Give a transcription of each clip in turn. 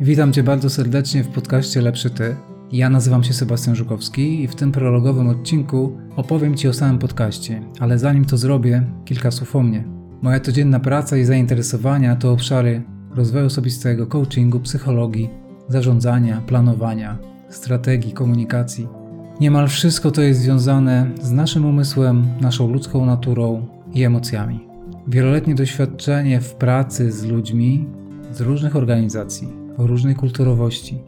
Witam Cię bardzo serdecznie w podcaście Lepszy Ty. Ja nazywam się Sebastian Żukowski i w tym prologowym odcinku opowiem Ci o samym podcaście, ale zanim to zrobię, kilka słów o mnie. Moja codzienna praca i zainteresowania to obszary rozwoju osobistego, coachingu, psychologii, zarządzania, planowania, strategii, komunikacji. Niemal wszystko to jest związane z naszym umysłem, naszą ludzką naturą i emocjami. Wieloletnie doświadczenie w pracy z ludźmi z różnych organizacji, o różnej kulturowości,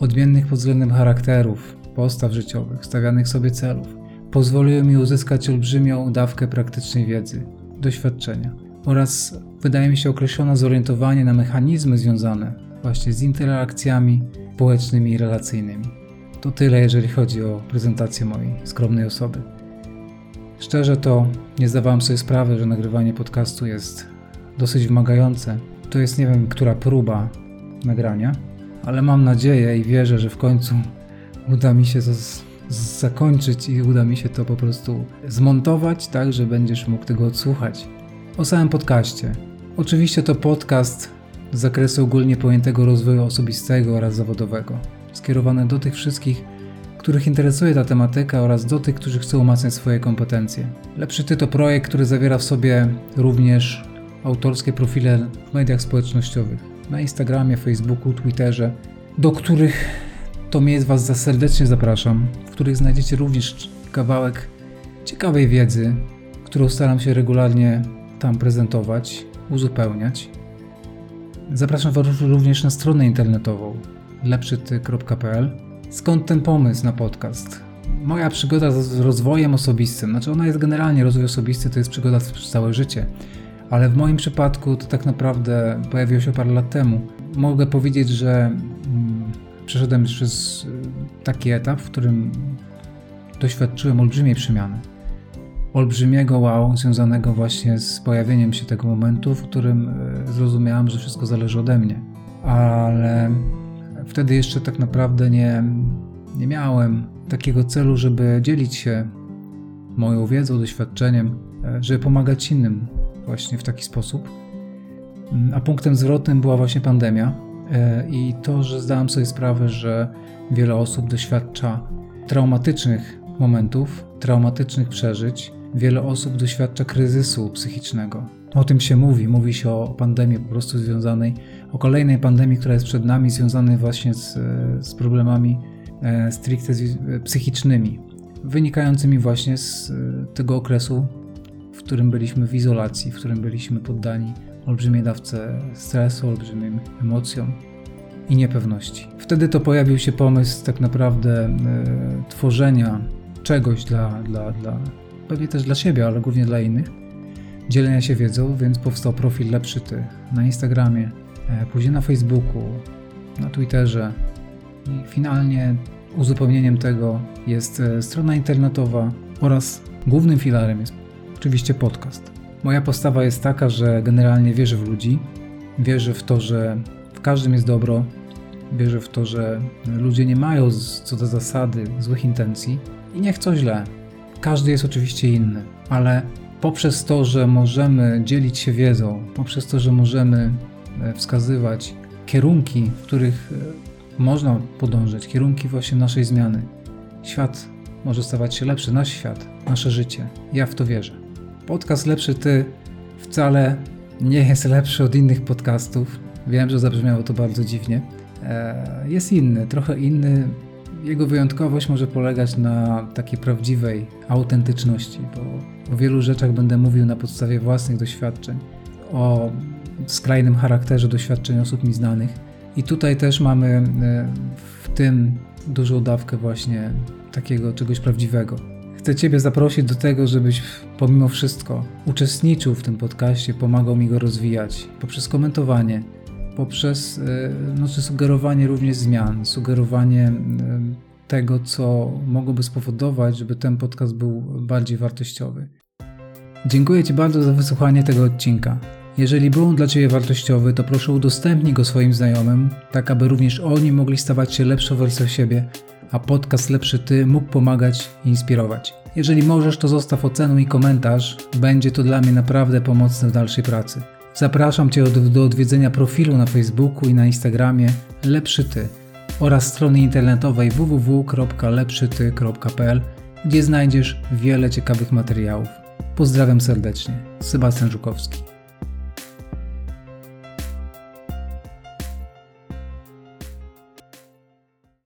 odmiennych pod względem charakterów, postaw życiowych, stawianych sobie celów, pozwoliły mi uzyskać olbrzymią dawkę praktycznej wiedzy, doświadczenia oraz, wydaje mi się, określone zorientowanie na mechanizmy związane właśnie z interakcjami społecznymi i relacyjnymi. To tyle, jeżeli chodzi o prezentację mojej skromnej osoby. Szczerze to nie zdawałem sobie sprawy, że nagrywanie podcastu jest dosyć wymagające. To jest nie wiem, która próba nagrania, ale mam nadzieję i wierzę, że w końcu uda mi się to zakończyć i uda mi się to po prostu zmontować tak, że będziesz mógł tego odsłuchać. O samym podcaście. Oczywiście to podcast z zakresu ogólnie pojętego rozwoju osobistego oraz zawodowego, skierowany do tych wszystkich, których interesuje ta tematyka oraz do tych, którzy chcą umacniać swoje kompetencje. Lepszy Ty to projekt, który zawiera w sobie również autorskie profile w mediach społecznościowych, na Instagramie, Facebooku, Twitterze, do których to miejsc Was za serdecznie zapraszam, w których znajdziecie również kawałek ciekawej wiedzy, którą staram się regularnie tam prezentować, uzupełniać. Zapraszam Was również na stronę internetową lepszyty.pl. Skąd ten pomysł na podcast? Moja przygoda z rozwojem osobistym, znaczy ona jest generalnie rozwój osobisty, to jest przygoda przez całe życie, ale w moim przypadku to tak naprawdę pojawiło się parę lat temu. Mogę powiedzieć, że mm, przeszedłem przez y, taki etap, w którym doświadczyłem olbrzymiej przemiany. Olbrzymiego wow, związanego właśnie z pojawieniem się tego momentu, w którym y, zrozumiałem, że wszystko zależy ode mnie. Ale wtedy jeszcze tak naprawdę nie, nie miałem takiego celu, żeby dzielić się moją wiedzą, doświadczeniem, e, żeby pomagać innym właśnie w taki sposób. Mm, a punktem zwrotnym była właśnie pandemia e, i to, że zdałem sobie sprawę, że wiele osób doświadcza traumatycznych momentów, traumatycznych przeżyć. Wiele osób doświadcza kryzysu psychicznego. O tym się mówi. Mówi się o pandemii po prostu związanej, o kolejnej pandemii, która jest przed nami, związanej właśnie z, z problemami e, stricte psychicznymi, wynikającymi właśnie z e, tego okresu którym byliśmy w izolacji, w którym byliśmy poddani olbrzymiej dawce stresu, olbrzymim emocjom i niepewności. Wtedy to pojawił się pomysł tak naprawdę e, tworzenia czegoś dla, dla, dla, pewnie też dla siebie, ale głównie dla innych, dzielenia się wiedzą, więc powstał profil Lepszy Ty na Instagramie, e, później na Facebooku, na Twitterze i finalnie uzupełnieniem tego jest e, strona internetowa oraz głównym filarem jest oczywiście podcast. Moja postawa jest taka, że generalnie wierzę w ludzi, wierzę w to, że w każdym jest dobro, wierzę w to, że ludzie nie mają co do zasady złych intencji i nie chcą źle. Każdy jest oczywiście inny, ale poprzez to, że możemy dzielić się wiedzą, poprzez to, że możemy e, wskazywać kierunki, w których e, można podążać, kierunki właśnie naszej zmiany, świat może stawać się lepszy, nasz świat, nasze życie. Ja w to wierzę. Podcast Lepszy Ty wcale nie jest lepszy od innych podcastów. Wiem, że zabrzmiało to bardzo dziwnie. E, jest inny, trochę inny. Jego wyjątkowość może polegać na takiej prawdziwej autentyczności, bo o wielu rzeczach będę mówił na podstawie własnych doświadczeń, o skrajnym charakterze doświadczeń osób mi znanych. I tutaj też mamy e, w tym dużą dawkę właśnie takiego czegoś prawdziwego chcę Ciebie zaprosić do tego, żebyś pomimo wszystko uczestniczył w tym podcaście, pomagał mi go rozwijać poprzez komentowanie, poprzez no, sugerowanie również zmian, sugerowanie tego, co mogłoby spowodować, żeby ten podcast był bardziej wartościowy. Dziękuję Ci bardzo za wysłuchanie tego odcinka. Jeżeli był on dla Ciebie wartościowy, to proszę udostępnij go swoim znajomym, tak aby również oni mogli stawać się lepszą wersją siebie a podcast Lepszy Ty mógł pomagać i inspirować. Jeżeli możesz, to zostaw ocenę i komentarz, będzie to dla mnie naprawdę pomocne w dalszej pracy. Zapraszam Cię do, odwiedzenia profilu na Facebooku i na Instagramie Lepszy Ty oraz strony internetowej www.lepszyty.pl, gdzie znajdziesz wiele ciekawych materiałów. Pozdrawiam serdecznie. Sebastian Żukowski.